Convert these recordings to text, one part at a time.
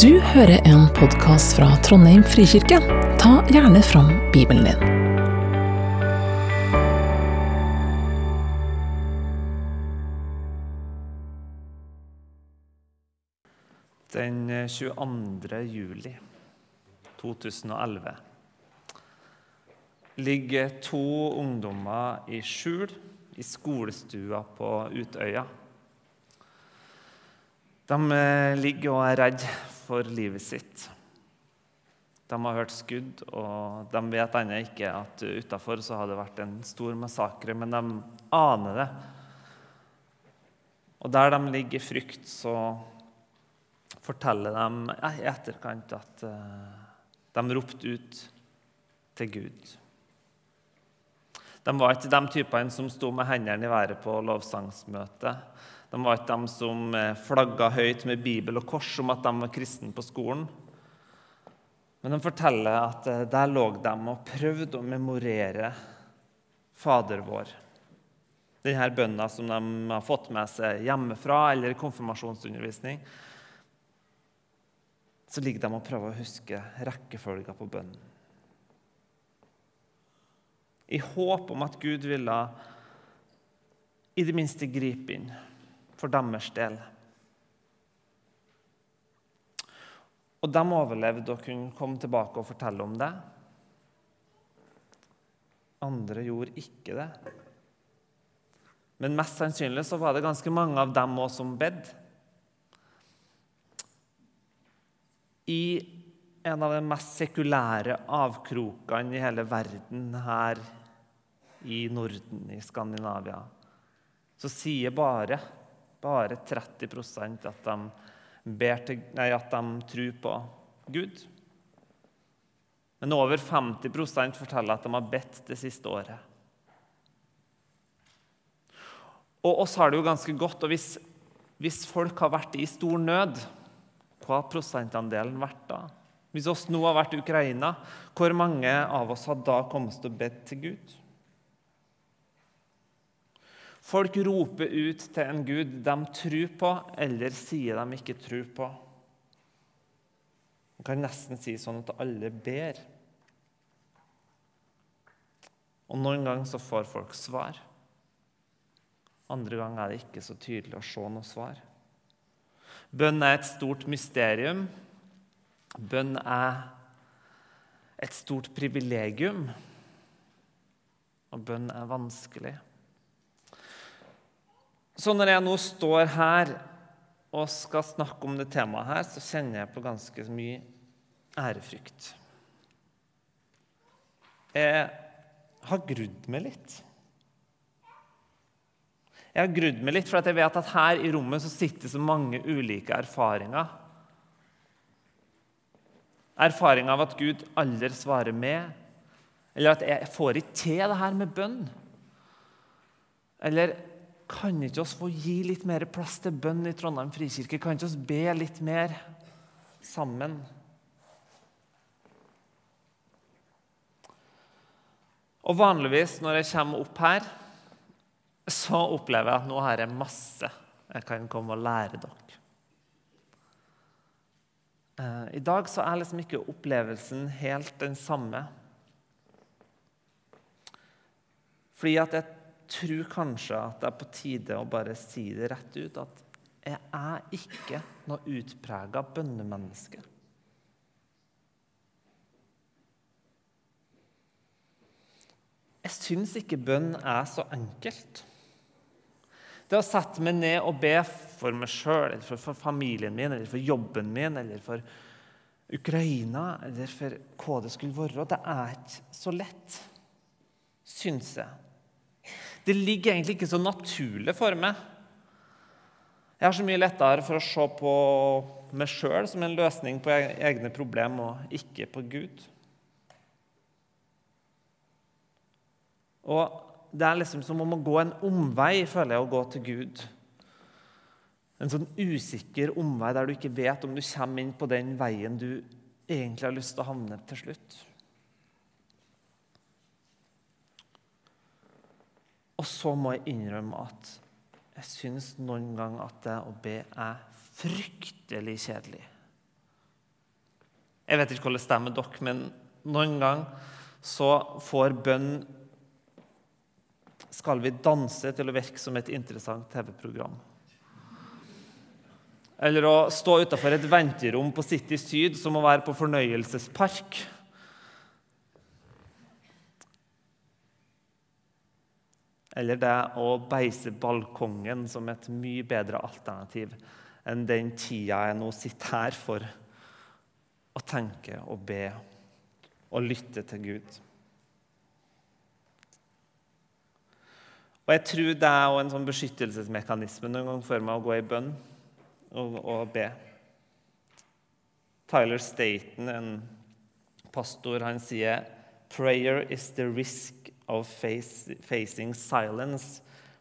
Du hører en podkast fra Trondheim frikirke. Ta gjerne fram Bibelen din. Den 22. juli 2011 ligger to ungdommer i skjul i skolestua på Utøya. De eh, ligger og er redd for livet sitt. De har hørt skudd, og de vet ennå ikke at utafor har det vært en stor massakre, men de aner det. Og der de ligger i frykt, så forteller de i etterkant at eh, de ropte ut til Gud. De var ikke de typene som sto med hendene i været på lovsangsmøte. De var ikke de som eh, flagga høyt med bibel og kors om at de var kristne på skolen. Men de forteller at eh, der lå de og prøvde å memorere Fader vår. Denne bønna som de har fått med seg hjemmefra eller i konfirmasjonsundervisning. Så ligger de og prøver å huske rekkefølga på bønnen i håp om at Gud ville i det minste gripe inn for deres del. Og de overlevde og kunne komme tilbake og fortelle om det. Andre gjorde ikke det. Men mest sannsynlig så var det ganske mange av dem òg som bedde. I en av de mest sekulære avkrokene i hele verden her i Norden, i Skandinavia, så sier bare, bare 30% at de, til, nei, at de tror på Gud. Men over 50% forteller at de har bedt det siste året. Og oss har det jo ganske godt. og hvis, hvis folk har vært i stor nød, hva har prosentandelen vært da? Hvis oss nå har vært i Ukraina, hvor mange av oss har da kommet til å bedt til Gud? Folk roper ut til en gud de tror på, eller sier de ikke tror på. Man kan nesten si sånn at alle ber. Og Noen ganger så får folk svar. Andre ganger er det ikke så tydelig å se noe svar. Bønn er et stort mysterium. Bønn er et stort privilegium. Og bønn er vanskelig. Så når jeg nå står her og skal snakke om det temaet her, så kjenner jeg på ganske mye ærefrykt. Jeg har grudd meg litt. Jeg har grudd meg litt, for jeg vet at her i rommet så sitter så mange ulike erfaringer. Erfaring av at Gud aldri svarer med, eller at jeg får ikke til det her med bønn. Eller kan ikke oss få gi litt mer plass til bønn i Trondheim frikirke? Kan ikke oss be litt mer sammen? Og Vanligvis når jeg kommer opp her, så opplever jeg at nå har jeg masse jeg kan komme og lære dere. Eh, I dag så er liksom ikke opplevelsen helt den samme. Fordi at jeg tror kanskje at det er på tide å bare si det rett ut at jeg er ikke noe utprega bønnemenneske. Jeg syns ikke bønn er så enkelt. Det å sette meg ned og be for meg sjøl, eller for familien min, eller for jobben min, eller for Ukraina, eller for hva det skulle være, det er ikke så lett, syns jeg. Det ligger egentlig ikke så naturlig for meg. Jeg har så mye lettere for å se på meg sjøl som en løsning på egne problemer, og ikke på Gud. Og Det er liksom som om å gå en omvei, føler jeg, å gå til Gud. En sånn usikker omvei der du ikke vet om du kommer inn på den veien du egentlig har lyst til å havne til slutt. Og så må jeg innrømme at jeg syns noen ganger at det å be er fryktelig kjedelig. Jeg vet ikke hvordan det stemmer dere, men noen ganger så får bønn Skal vi danse til å virke som et interessant TV-program. Eller å stå utafor et venterom på City Syd som å være på fornøyelsespark. Eller det å beise balkongen som et mye bedre alternativ enn den tida jeg nå sitter her for å tenke og be og lytte til Gud. Og Jeg tror det er en sånn beskyttelsesmekanisme noen gang for meg å gå i bønn og, og be. Tyler Staten, en pastor, han sier «Prayer is the risk of face, facing silence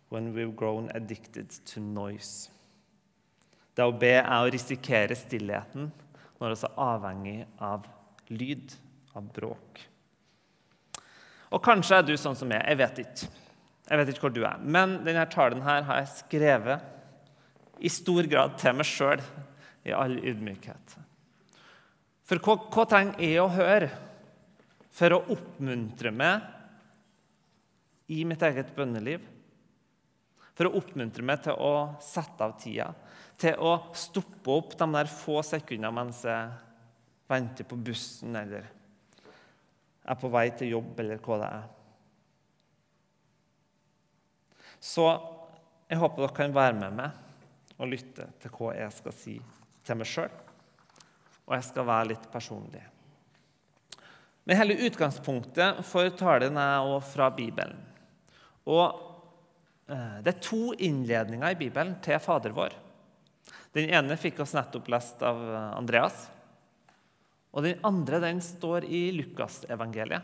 when we've grown addicted to noise». Det å be er å risikere stillheten når vi er avhengig av lyd av bråk. Og kanskje er du sånn som jeg. Jeg vet ikke. Jeg vet ikke hvor du er. Men denne talen her har jeg skrevet i stor grad til meg sjøl, i all ydmykhet. For hva, hva trenger jeg å høre for å oppmuntre meg i mitt eget bønneliv? For å oppmuntre meg til å sette av tida, til å stoppe opp de der få sekundene mens jeg venter på bussen eller er på vei til jobb, eller hva det er. Så jeg håper dere kan være med meg og lytte til hva jeg skal si til meg sjøl. Og jeg skal være litt personlig. Men hele utgangspunktet for talen er også fra Bibelen. Og eh, Det er to innledninger i Bibelen til Fader vår. Den ene fikk oss nettopp lest av Andreas. Og den andre den står i Lukasevangeliet.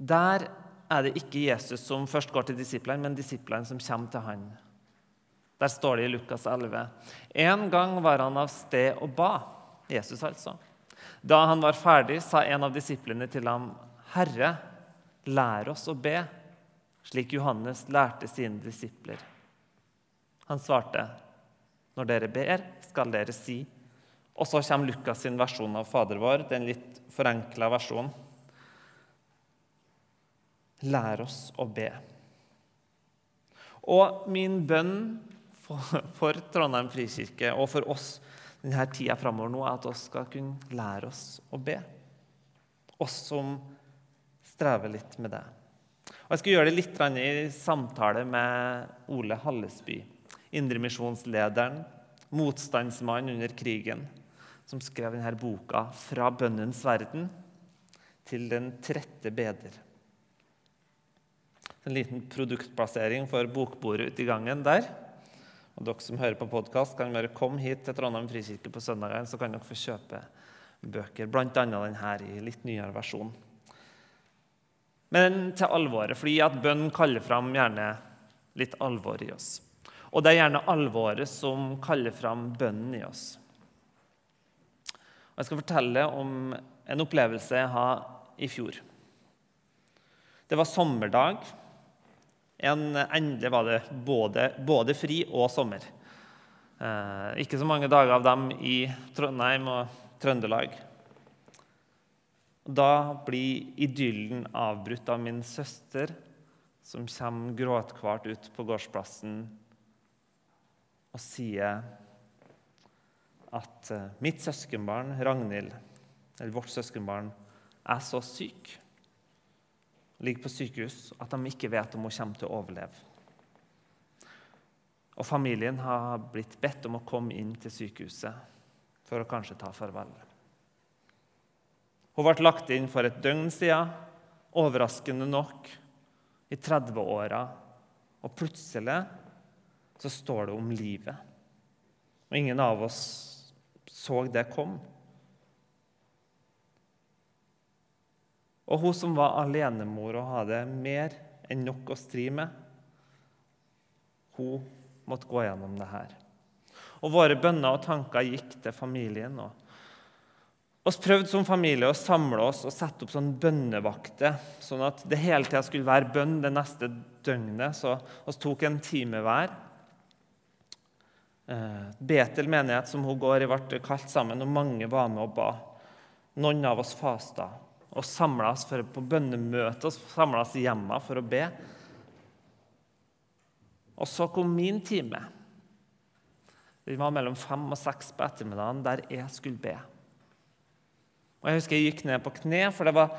Der er det ikke Jesus som først går til disiplene, men disiplene som kommer til han. Der står det i Lukas 11. En gang var han av sted og ba. Jesus, altså. Da han var ferdig, sa en av disiplene til ham, 'Herre, lær oss å be', slik Johannes lærte sine disipler. Han svarte, 'Når dere ber, skal dere si:" Og så kommer Lukas sin versjon av Fader vår, den litt forenkla versjonen. Lær oss å be. Og min bønn for, Trondheim frikirke og for oss denne tida framover nå er at vi skal kunne lære oss å be. Oss som strever litt med det. Og Jeg skal gjøre det litt i samtale med Ole Hallesby, indremisjonslederen, motstandsmann under krigen som skrev denne boka 'Fra bønnens verden til den trette beder'. En liten produktplassering for bokbordet ute i gangen der. Og dere som hører på podkast, kan bare komme hit til Trondheim frikirke på søndagene, så kan dere få kjøpe bøker, bl.a. denne i litt nyere versjon. Men til alvoret, fordi at bønn kaller fram gjerne litt alvor i oss. Og det er gjerne alvoret som kaller fram bønnen i oss. Jeg skal fortelle om en opplevelse jeg hadde i fjor. Det var sommerdag. En, endelig var det både, både, fri og sommer. Eh, ikke så mange dager av dem i Trondheim og Trøndelag. Da blir idyllen avbrutt av min søster, som kommer gråtkvart ut på gårdsplassen og sier at eh, mitt søskenbarn Ragnhild, eller vårt søskenbarn, er så syk, ligger på sykehus, at de ikke vet om hun kommer til å overleve. Og familien har blitt bedt om å komme inn til sykehuset for å kanskje ta farvel. Hun ble lagt inn for et døgn siden, overraskende nok, i 30-åra. Og plutselig så står det om livet. Og ingen av oss så det kom. Og hun som var alenemor og hadde mer enn nok å stri med, hun måtte gå gjennom det her. Og våre bønner og tanker gikk til familien. og vi prøvde som familie å samle oss og sette opp sånn bønnevakter, sånn at det hele tida skulle være bønn det neste døgnet. Så vi tok en time hver Eh, Betel menighet som hun går i, ble kalt sammen, og mange var med og ba. Noen av oss fasta og samla oss for, på bønnemøte og samla oss hjemme for å be. Og så kom min time. Vi var mellom fem og seks på ettermiddagen der jeg skulle be. Og Jeg husker jeg gikk ned på kne, for det var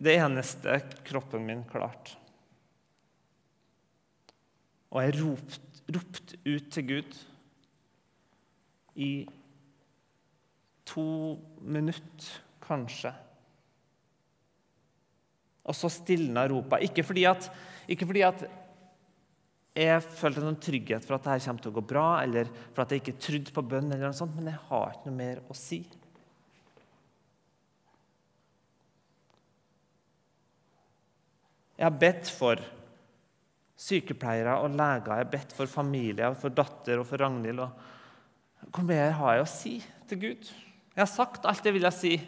det eneste kroppen min klarte. Og jeg ropte ropt ut til Gud i to minutter, kanskje. Og så stilna ropa. Ikke fordi at, ikke fordi at jeg følte noen trygghet for at dette kommer til å gå bra, eller for at jeg ikke trodde på bønn, eller noe sånt, men jeg har ikke noe mer å si. Jeg har bedt for sykepleiere og leger, jeg har bedt for familier, for datter og for Ragnhild. Og hvor mer har jeg å si til Gud? Jeg har sagt alt jeg ville si.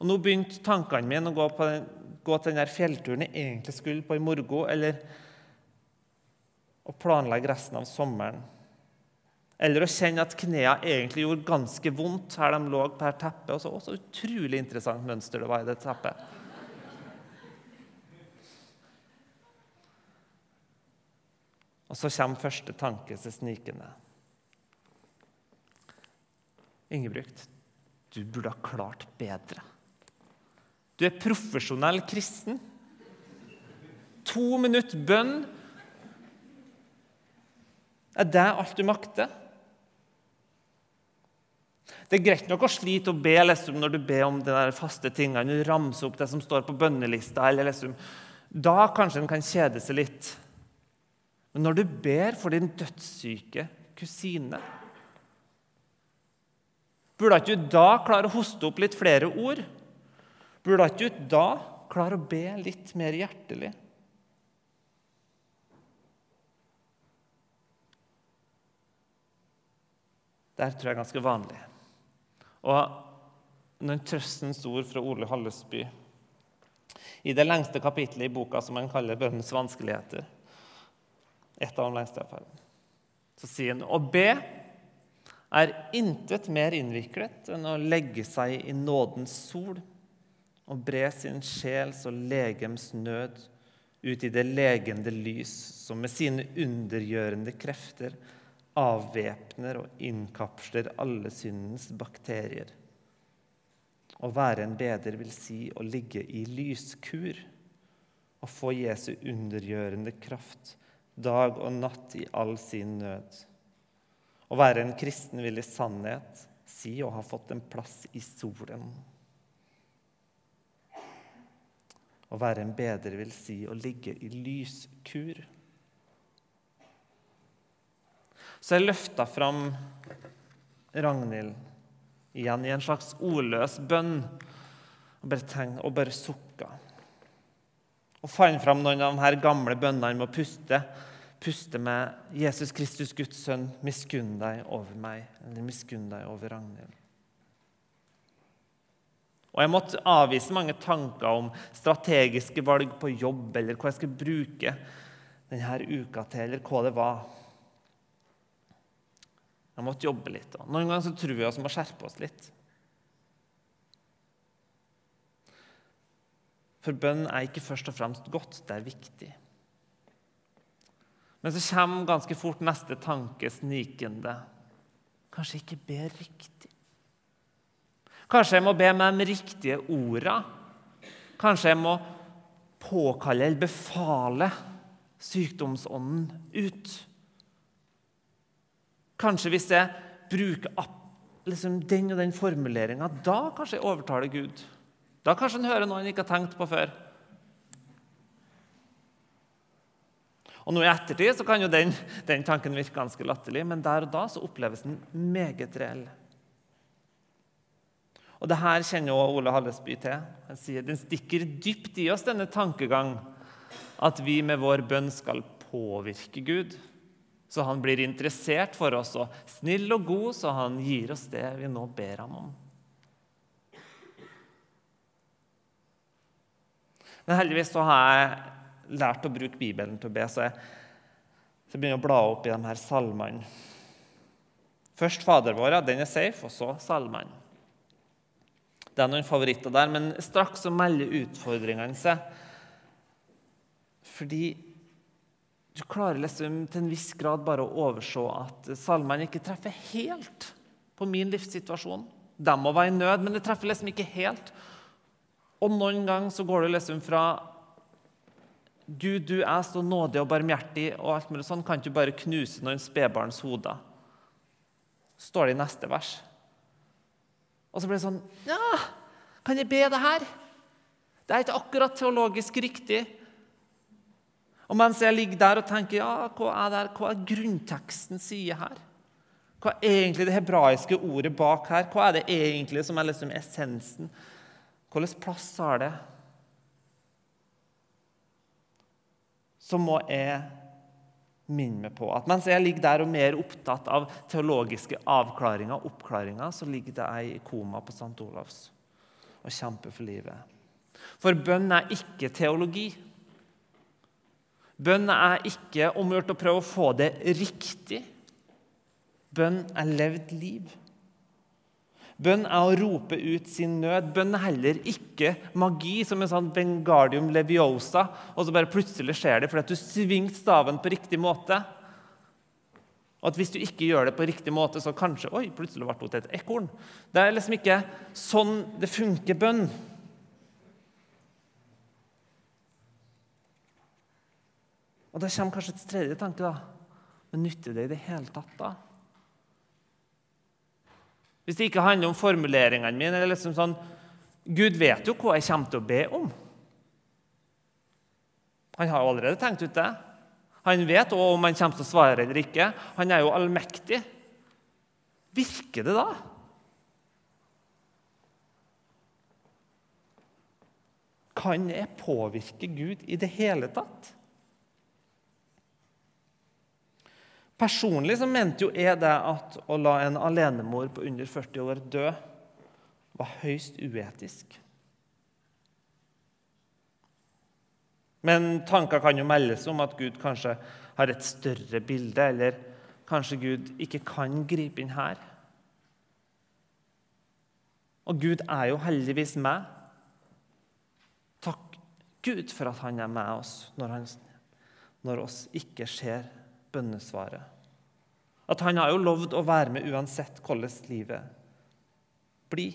Og nå begynte tankene mine å gå, på den, gå til den fjellturen jeg egentlig skulle på i morgen, eller å planlegge resten av sommeren. Eller å kjenne at knærne egentlig gjorde ganske vondt her de lå på her teppet. Og så, så utrolig interessant mønster det var i det teppet. Og så kommer første tanke seg snikende. Ingebrigt, du burde ha klart bedre. Du er profesjonell kristen. To minutter bønn. Er det alt du makter? Det er greit nok å slite og be liksom, når du ber om de faste tingene. Du ramser opp det som står på bønnelista. eller liksom, Da kanskje en kan kjede seg litt. Men når du ber for din dødssyke kusine Burde ikke du da klare å hoste opp litt flere ord? Burde ikke du da klare å be litt mer hjertelig? Det tror jeg er ganske vanlig. Og noen trøstens ord fra Ole Hallesby i det lengste kapitlet i boka som han kaller 'Bønnens vanskeligheter', et av de lengste iallfall. Så sier han å be er intet mer innviklet enn å legge seg i nådens sol og bre sin sjels og legems nød ut i det legende lys som med sine undergjørende krefter avvæpner og innkapsler alle syndens bakterier. Å være en beder vil si å ligge i lyskur og få Jesu undergjørende kraft dag og natt i all sin nød. Å være en kristen vil i sannhet si å ha fått en plass i solen. Å være en bedre vil si å ligge i lyskur. Så jeg løfta fram Ragnhild igjen i en slags ordløs bønn og bare, tenk, og bare sukka og fant fram noen av de her gamle bønnene med å puste. Puste med 'Jesus Kristus, Guds sønn, miskunn deg over meg', eller 'miskunn deg over Ragnhild'. Og Jeg måtte avvise mange tanker om strategiske valg på jobb, eller hva jeg skulle bruke denne uka til, eller hva det var. Jeg måtte jobbe litt. Og noen ganger så tror jeg vi må skjerpe oss litt. For bønn er ikke først og fremst godt, det er viktig. Men så kommer ganske fort neste tanke snikende. Kanskje ikke be riktig? Kanskje jeg må be med de riktige orda? Kanskje jeg må påkalle eller befale sykdomsånden ut? Kanskje hvis jeg bruker liksom den og den formuleringa, da kanskje jeg overtaler Gud? Da kanskje en hører noe en ikke har tenkt på før. Og nå I ettertid så kan jo den, den tanken virke ganske latterlig, men der og da så oppleves den meget reell. Og det her kjenner også Ole Hallesby til. Han sier den stikker dypt i oss, denne tankegang, at vi med vår bønn skal påvirke Gud. Så han blir interessert for oss og snill og god, så han gir oss det vi nå ber ham om. Men heldigvis så har jeg lært å bruke Bibelen til å be, så jeg, så jeg begynner å bla opp i de her salmene. Først Fader vår, den er safe, og så salmene. Det er noen favoritter der, men straks så melder utfordringene seg. Fordi du klarer liksom til en viss grad bare å overse at salmene ikke treffer helt på min livssituasjon. De må være i nød, men det treffer liksom ikke helt. Og noen ganger så går det liksom fra Gud, du er så nådig og barmhjertig, og alt mulig sånn, kan ikke du bare knuse noen spedbarns hoder? står det i neste vers. Og så blir det sånn Ja, kan jeg be det her? Det er ikke akkurat teologisk riktig. Og mens jeg ligger der og tenker ja, hva er, det, hva er grunnteksten sier her? Hva er egentlig det hebraiske ordet bak her? Hva er det egentlig som er liksom essensen? Hvilken plass har det? Så må jeg minne meg på at mens jeg ligger der og er mer opptatt av teologiske avklaringer og oppklaringer, så ligger det ei i koma på St. Olavs og kjemper for livet. For bønn er ikke teologi. Bønn er ikke omgjort å prøve å få det riktig. Bønn er levd liv. Bønn er å rope ut sin nød. Bønn er heller ikke magi, som en sånn Bengardium leviosa, og så bare plutselig skjer det fordi at du svingte staven på riktig måte. Og at hvis du ikke gjør det på riktig måte, så kanskje Oi, plutselig ble hun til et ekorn. Det er liksom ikke sånn det funker bønn. Og da kommer kanskje et tredje tanke. da. Men nytter det i det hele tatt, da? Hvis det ikke handler om formuleringene mine eller liksom sånn, Gud vet jo hva jeg kommer til å be om. Han har jo allerede tenkt ut det. Han vet òg om han kommer til å svare eller ikke. Han er jo allmektig. Virker det da? Kan jeg påvirke Gud i det hele tatt? Personlig så mente jo jeg det at å la en alenemor på under 40 år dø var høyst uetisk. Men tanker kan jo meldes om at Gud kanskje har et større bilde, eller kanskje Gud ikke kan gripe inn her. Og Gud er jo heldigvis med. Takk Gud for at han er med oss når, han, når oss ikke ser bønnesvaret. At han har jo lovd å være med uansett hvordan livet blir.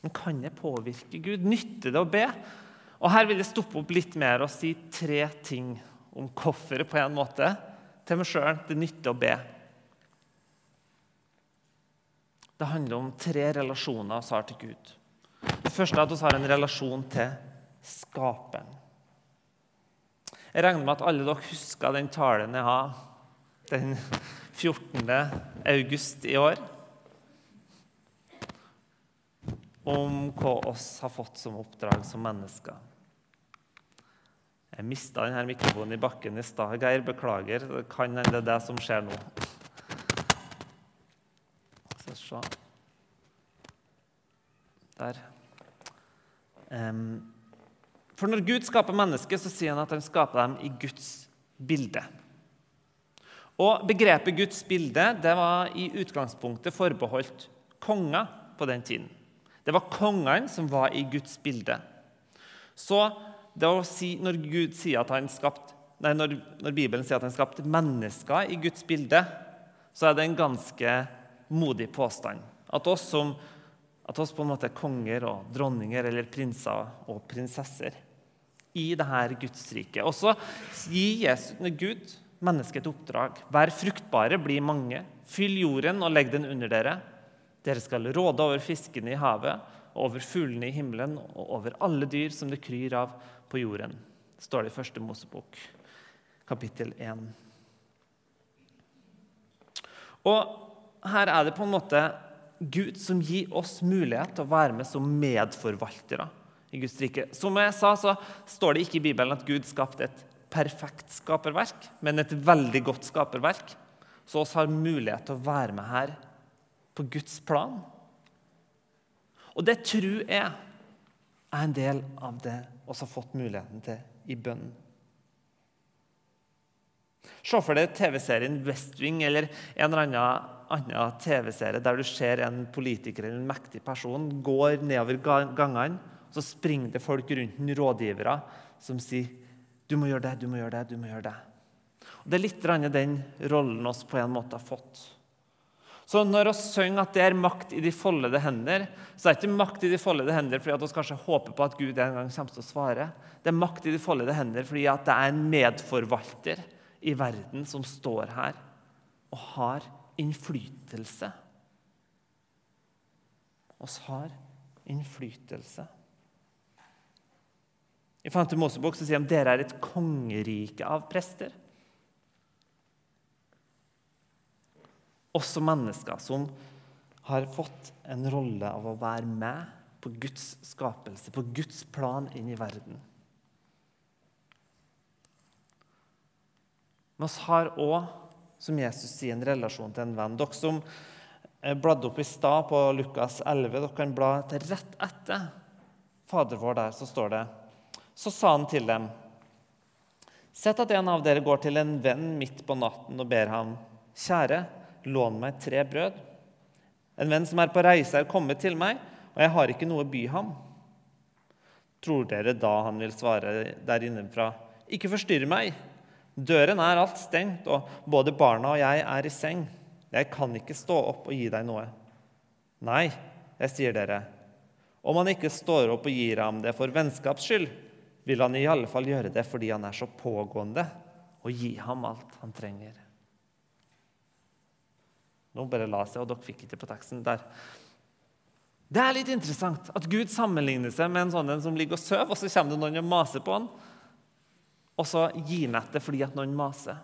Men kan det påvirke Gud? Nytter det å be? Og Her vil jeg stoppe opp litt mer og si tre ting om hvorfor på en måte til meg sjøl det nytter å be. Det handler om tre relasjoner vi har til Gud. Det første er at vi har en relasjon til Skaperen. Jeg regner med at alle dere husker den talen jeg har den 14. august i år. Om hva oss har fått som oppdrag som mennesker. Jeg mista denne mikrofonen i bakken i stad. Geir, beklager. Det kan hende det er det som skjer nå. Så se Der. Um, for når Gud skaper mennesket, så sier han at han skaper dem i Guds bilde. Og Begrepet Guds bilde det var i utgangspunktet forbeholdt konger på den tiden. Det var kongene som var i Guds bilde. Så si, når, skapt, nei, når, når, Bibelen sier at han skapte mennesker i Guds bilde, så er det en ganske modig påstand. At oss, som, at oss på en måte er konger og dronninger eller prinser og prinsesser i dette Gudsriket. Og så gir Jesus, Gud mennesket et oppdrag. Vær fruktbare, bli mange. Fyll jorden og legg den under dere. Dere skal råde over fiskene i havet, over fuglene i himmelen og over alle dyr som det kryr av på jorden. Det står det i første Mosebok, kapittel 1. Og her er det på en måte Gud som gir oss mulighet til å være med som medforvaltere i Guds rike. Som jeg sa, så står det ikke i Bibelen at Gud skapte et perfekt skaperverk, men et veldig godt skaperverk. Så oss har mulighet til å være med her på Guds plan. Og det tror jeg er en del av det vi har fått muligheten til i bønnen. Se for deg TV-serien West Wing eller en eller annen, annen TV-serie der du ser en politiker eller en mektig person går nedover gangene, så springer det folk rundt den, rådgivere, som sier du må gjøre det, du må gjøre det, du må gjøre det. Og det er litt den rollen oss på en måte har fått. Så når vi synger at det er makt i de foldede hender, så er det ikke makt i de foldede hender fordi at vi kanskje håper på at Gud en gang kommer til å svare. Det er makt i de foldede hender fordi at det er en medforvalter i verden som står her og har innflytelse. Oss har innflytelse. I 5. Mosebok sier de at dere er et kongerike av prester. Også mennesker som har fått en rolle av å være med på Guds skapelse, på Guds plan inn i verden. Men vi har òg, som Jesus sier, en relasjon til en venn. Dere som bladde opp i stad på Lukas 11, dere kan bla til rett etter Fader vår der, så står det Så sa han til dem Sett at en av dere går til en venn midt på natten og ber ham, Kjære, lån meg tre brød. En venn som er på reise, er kommet til meg, og jeg har ikke noe å by ham. Tror dere da han vil svare der innenfra, ikke forstyrr meg. Døren er alt stengt, og både barna og jeg er i seng. Jeg kan ikke stå opp og gi deg noe. Nei, jeg sier dere, om han ikke står opp og gir ham det for vennskaps skyld, vil han i alle fall gjøre det fordi han er så pågående, og gi ham alt han trenger. Nå bare la seg, og dere fikk ikke på teksten der. Det er litt interessant at Gud sammenligner seg med en sånn en som ligger og sover, og så kommer det noen og maser på han, og så gir han etter fordi at noen maser.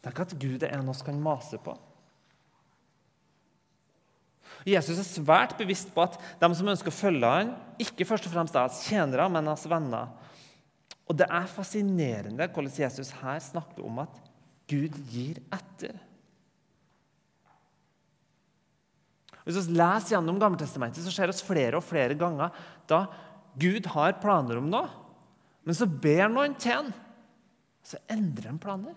Tenk at Gud er en vi kan mase på. Jesus er svært bevisst på at de som ønsker å følge ham, ikke først og fremst er hans tjenere, men hans venner. Og Det er fascinerende hvordan Jesus her snakker om at Gud gir etter. Hvis vi leser gjennom Gammeltestamentet, så ser vi flere og flere ganger da Gud har planer om noe, men så ber noen til ham, så endrer han planer.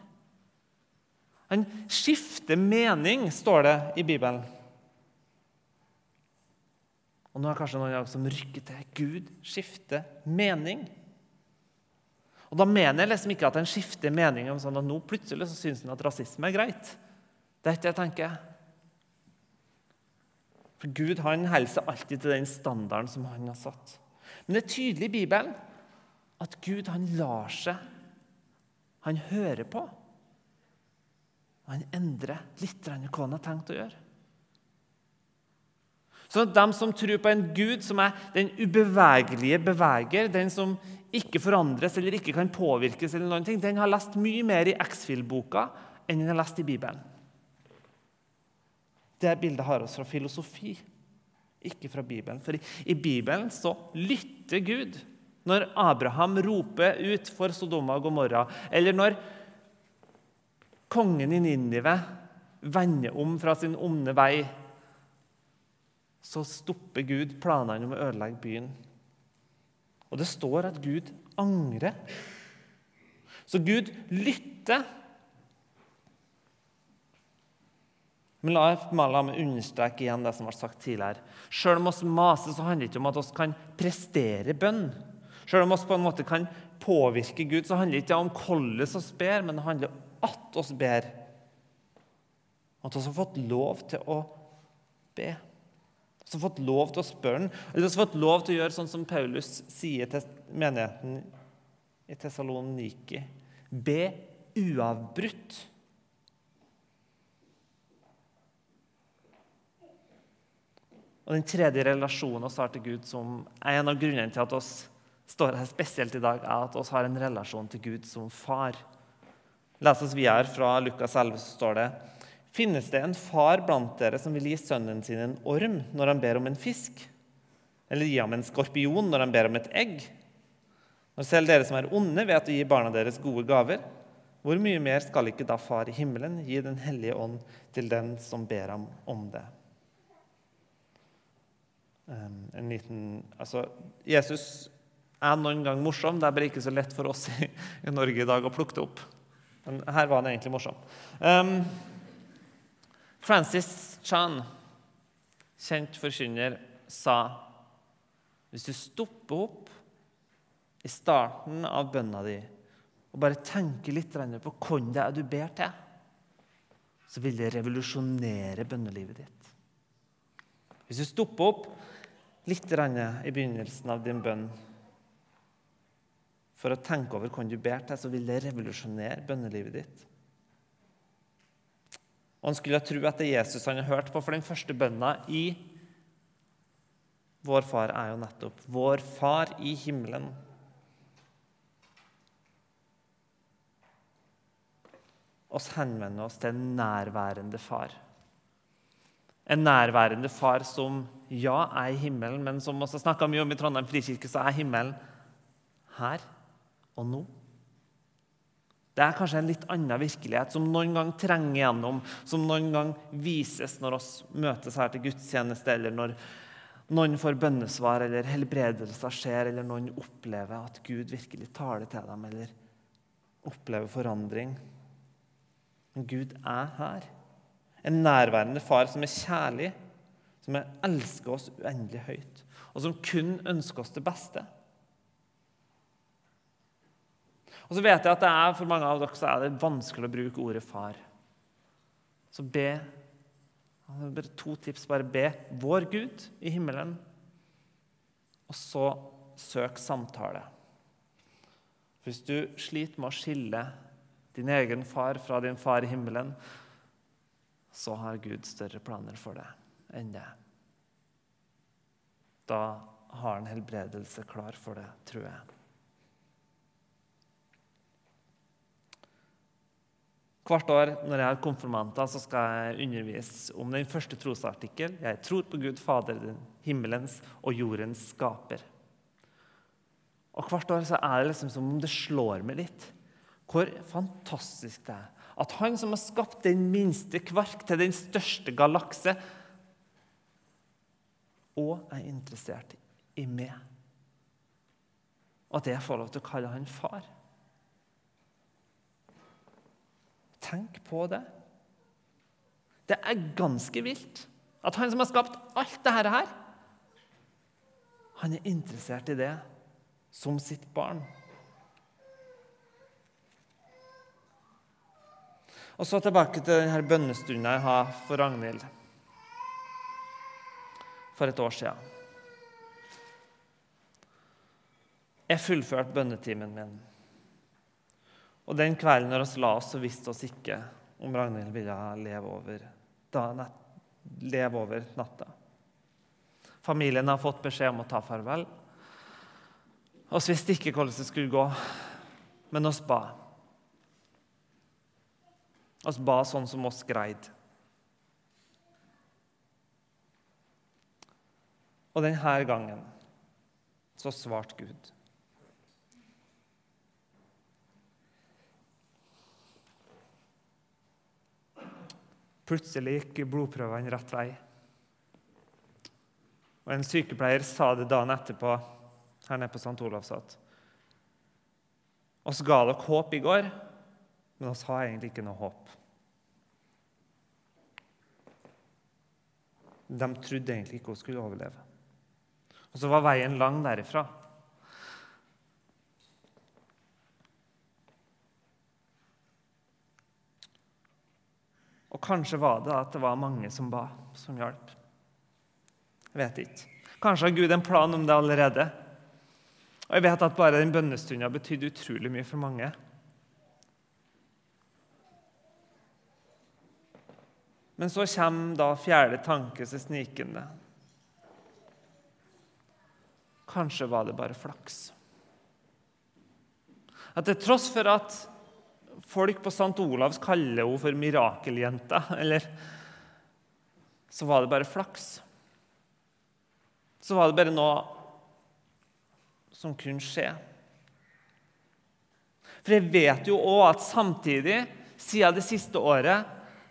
Han skifter mening, står det i Bibelen. Og nå er det kanskje noen som rykker til. Gud skifter mening. Og Da mener jeg liksom ikke at en skifter mening om sånn at nå plutselig så syns en at rasisme er greit. Det er ikke det jeg tenker. For Gud han holder seg alltid til den standarden som han har satt. Men det er tydelig i Bibelen at Gud han lar seg Han hører på. Han endrer litt hva han har tenkt å gjøre. Så de som tror på en Gud som er den ubevegelige beveger, den som ikke forandres eller ikke kan påvirkes, eller noen ting, den har lest mye mer i X-Fill-boka enn den har lest i Bibelen. Det bildet har oss fra filosofi, ikke fra Bibelen. For i Bibelen så lytter Gud når Abraham roper ut for Sodoma og Gomorra, eller når kongen i Ninive vender om fra sin onde vei så stopper Gud planene om å ødelegge byen. Og det står at Gud angrer. Så Gud lytter. Men la, meg understreke igjen det som ble sagt tidligere. Selv om oss maser, så handler det ikke om at vi kan prestere bønn. Selv om oss på en måte kan påvirke Gud, så handler det ikke om hvordan oss ber, men det handler om at vi ber. At vi har fått lov til å be som har fått lov til å spørre den, eller som har fått lov til å gjøre sånn som Paulus sier til menigheten i Tessaloniki. Be uavbrutt. Og Den tredje relasjonen vi har til Gud, som er en av grunnene til at vi står her spesielt i dag, er at vi har en relasjon til Gud som far. Les oss videre fra Lukas 11, så står det Finnes det en far blant dere som vil gi sønnen sin en orm når han ber om en fisk? Eller gi ham en skorpion når han ber om et egg? Når selv dere som er onde, vet å gi barna deres gode gaver, hvor mye mer skal ikke da Far i himmelen gi Den hellige ånd til den som ber ham om det? En liten, altså, Jesus er noen gang morsom. Det er bare ikke så lett for oss i, Norge i dag å plukke det opp. Men her var han egentlig morsom. Um, Francis Chan, kjent forkynner, sa hvis du stopper opp i starten av bønna di og bare tenker litt på hvem det er du ber til, så vil det revolusjonere bønnelivet ditt. Hvis du stopper opp litt i begynnelsen av din bønn for å tenke over hvem du ber til, så vil det revolusjonere bønnelivet ditt. Og Han skulle tro at det er Jesus han har hørt på, for den første bønna i Vår Far er jo nettopp 'Vår Far i himmelen'. oss henvender oss til en nærværende far. En nærværende far som ja, er i himmelen, men som også snakka mye om i Trondheim frikirke, så er himmelen her og nå. Det er kanskje en litt annen virkelighet som noen gang trenger gjennom, som noen gang vises når oss møtes her til gudstjeneste, eller når noen får bønnesvar, eller helbredelser skjer, eller noen opplever at Gud virkelig taler til dem, eller opplever forandring. Men Gud er her. En nærværende far som er kjærlig, som elsker oss uendelig høyt, og som kun ønsker oss det beste. Og så vet jeg at det er, For mange av dere så er det vanskelig å bruke ordet far. Så be bare To tips. Bare be vår Gud i himmelen, og så søk samtale. Hvis du sliter med å skille din egen far fra din far i himmelen, så har Gud større planer for deg enn det. Da har han helbredelse klar for det, tror jeg. Hvert år når jeg har konfirmanter, så skal jeg undervise om den første trosartikkel. Jeg tror på Gud Fader, den himmelens og jordens skaper. Og Hvert år så er det liksom som om det slår meg litt hvor fantastisk det er at han som har skapt den minste kvark til den største galakse, og er interessert i meg. Og at jeg får lov til å kalle han far. Tenk på det. Det er ganske vilt at han som har skapt alt dette her, han er interessert i det som sitt barn. Og så tilbake til denne bønnestunden jeg har for Ragnhild for et år siden. Jeg fullførte bønnetimen min. Og den kvelden når vi la oss, så visste vi ikke om Ragnhild ville leve over, da, leve over natta. Familien har fått beskjed om å ta farvel. Vi visste ikke hvordan det skulle gå, men oss ba. Oss ba sånn som oss greide. Og denne gangen så svarte Gud. Plutselig gikk blodprøvene rett vei. Og En sykepleier sa det dagen etterpå her nede på St. Olavs at oss ga dere håp i går, men oss har egentlig ikke noe håp. De trodde egentlig ikke hun skulle overleve. Og så var veien lang derifra. Kanskje var det at det var mange som ba, som hjalp. Jeg vet ikke. Kanskje har Gud en plan om det allerede. Og jeg vet at bare den bønnestunda betydde utrolig mye for mange. Men så kommer da fjerde tanke seg snikende. Kanskje var det bare flaks. At til tross for at folk på St. Olavs kaller henne for mirakeljenta, eller så var det bare flaks. Så var det bare noe som kunne skje. For jeg vet jo òg at samtidig, siden det siste året,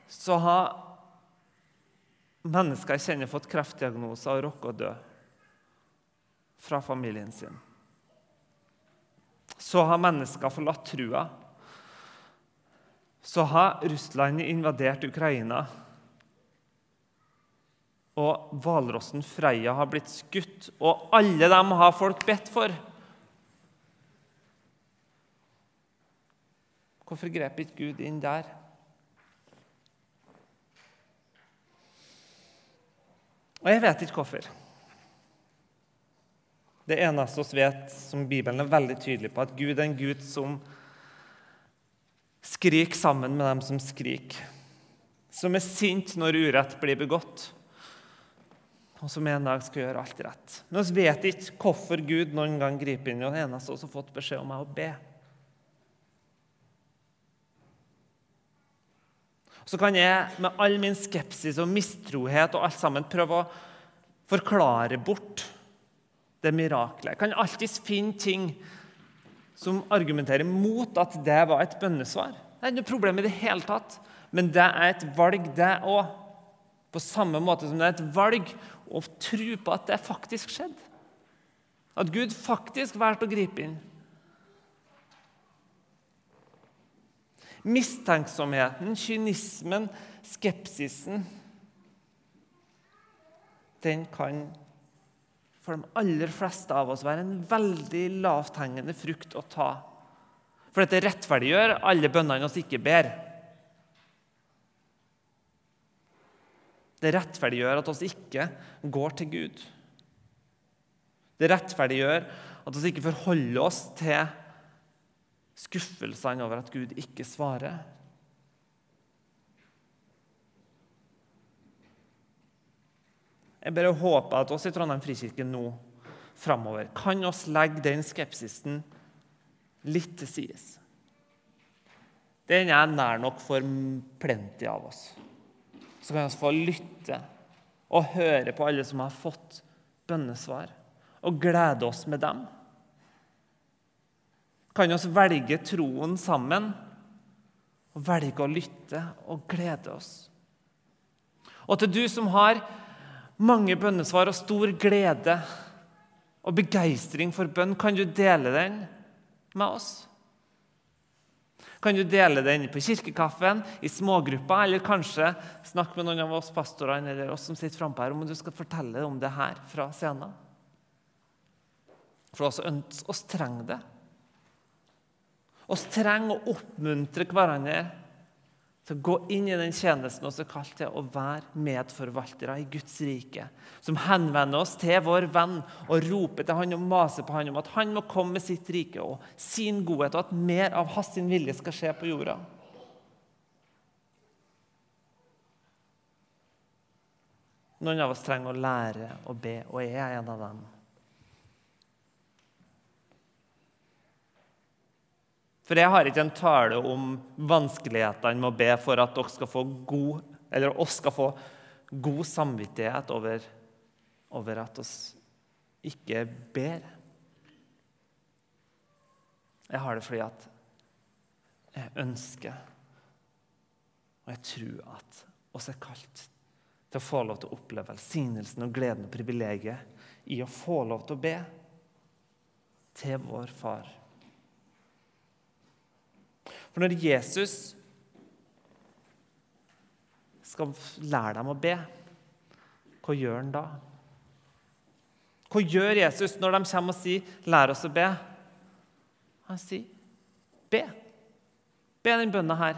så har mennesker jeg kjenner, fått kreftdiagnoser og rukket å dø fra familien sin. så har mennesker forlatt trua. Så har Russland invadert Ukraina. Og hvalrossen Freia har blitt skutt, og alle dem har folk bedt for. Hvorfor grep ikke Gud inn der? Og jeg vet ikke hvorfor. Det eneste vi vet, som Bibelen er veldig tydelig på, at Gud er en Gud som skriker sammen med dem som skriker. Som er sint når urett blir begått, og som en dag skal gjøre alt rett. Men vi vet ikke hvorfor Gud noen gang griper inn. og Den eneste som har fått beskjed om, er å be. Så kan jeg med all min skepsis og mistrohet og alt sammen prøve å forklare bort det miraklet. Jeg kan alltids finne ting som argumenterer mot at det var et bønnesvar. Det er ikke noe problem i det hele tatt. Men det er et valg, det òg. På samme måte som det er et valg å tro på at det faktisk skjedde. At Gud faktisk valgte å gripe inn. Mistenksomheten, kynismen, skepsisen Den kan for de aller fleste av oss være en veldig lavthengende frukt å ta. For dette rettferdiggjør alle bønnene oss ikke ber. Det rettferdiggjør at oss ikke går til Gud. Det rettferdiggjør at oss ikke forholder oss til skuffelsene over at Gud ikke svarer. Jeg bare håper at oss i Trondheim frikirke nå framover kan oss legge den skepsisen litt til sides. Den er nær nok for plenty av oss. Så kan vi få lytte og høre på alle som har fått bønnesvar, og glede oss med dem. Kan vi velge troen sammen og velge å lytte og glede oss? Og til du som har mange bønnesvar og stor glede og begeistring for bønn. Kan du dele den med oss? Kan du dele den på kirkekaffen, i smågrupper, eller kanskje snakke med noen av oss pastorene eller oss som sitter frampå her, om du skal fortelle om det her fra scenen? For oss, trenger det. Oss trenger å oppmuntre hverandre til å gå inn i den tjenesten er kalt til å være medforvaltere i Guds rike. Som henvender oss til vår venn og roper til han og maser på han om at han må komme med sitt rike og sin godhet, og at mer av hans vilje skal skje på jorda. Noen av oss trenger å lære å be, og jeg er en av dem. For jeg har ikke en tale om vanskelighetene med å be for at dere skal få god, eller oss skal få god samvittighet over, over at oss ikke ber. Jeg har det fordi at jeg ønsker, og jeg tror at oss er kalt til å få lov til å oppleve velsignelsen og gleden og privilegiet i å få lov til å be til vår Far. For når Jesus skal lære dem å be, hva gjør han da? Hva gjør Jesus når de kommer og sier 'lær oss å be'? Han sier 'be'. Be den bønna her.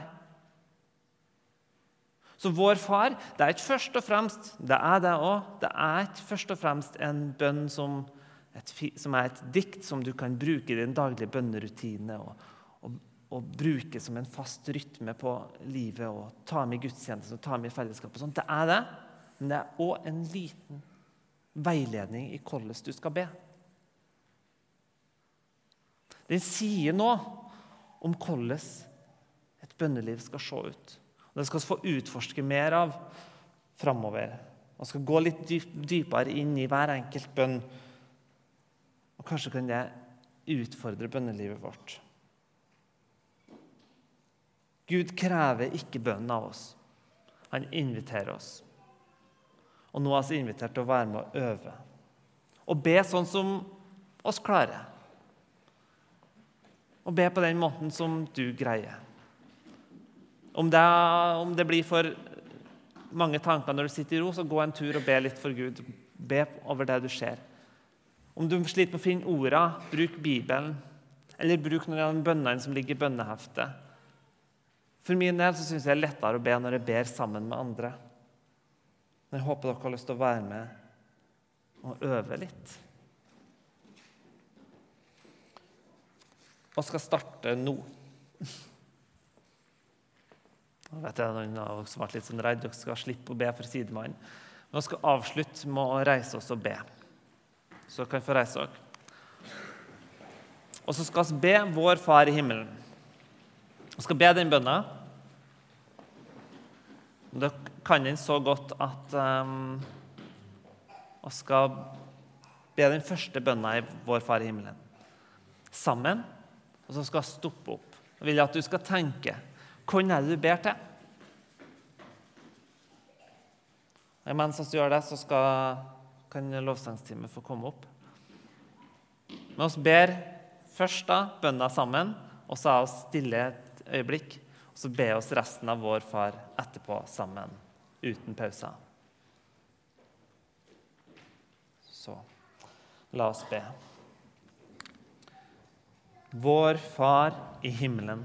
Så vår far det er ikke først og fremst det er det også, det er ikke først og fremst en bønn som, et, som er et dikt som du kan bruke i din daglige bønnerutine. og å bruke som en fast rytme på livet og ta med gudstjeneste og ta med fellesskap. og sånt. Det er det, men det er òg en liten veiledning i hvordan du skal be. Den sier noe om hvordan et bønneliv skal se ut. Det skal vi få utforske mer av framover. Vi skal gå litt dypere inn i hver enkelt bønn. Og kanskje kan det utfordre bønnelivet vårt. Gud krever ikke bønnen av oss. Han inviterer oss. Og nå er vi invitert til å være med og øve. Og be sånn som oss klarer. og be på den måten som du greier. Om det, om det, blir for mange tanker når du sitter i ro, så gå en tur og be litt for Gud. Be over det du ser. Om du sliter med å finne ordene, bruk Bibelen. Eller bruk noen av bønnene som ligger i bønneheftet. For min del så syns jeg det er lettere å be når jeg ber sammen med andre. Men jeg håper dere har lyst til å være med og øve litt. Og skal starte nå. Nå vet jeg Noen av dere som ble litt sånn redd. Dere skal slippe å be for sidemannen. Men vi skal avslutte med å reise oss og be. Så dere kan få reise dere. Og så skal vi be Vår Far i himmelen. Vi skal be den bønna. Dere kan den så godt at um, vi skal be den første bønna i Vår Far i himmelen sammen. Og så skal vi stoppe opp. Jeg vil at du skal tenke hvem er det du ber til? Og mens vi gjør det, så skal, kan lovsangsteamet få komme opp. Men vi ber først da bønna sammen, og så er vi stille øyeblikk. Og så be oss resten av vår far etterpå sammen, uten pauser. Så la oss be. Vår Far i himmelen.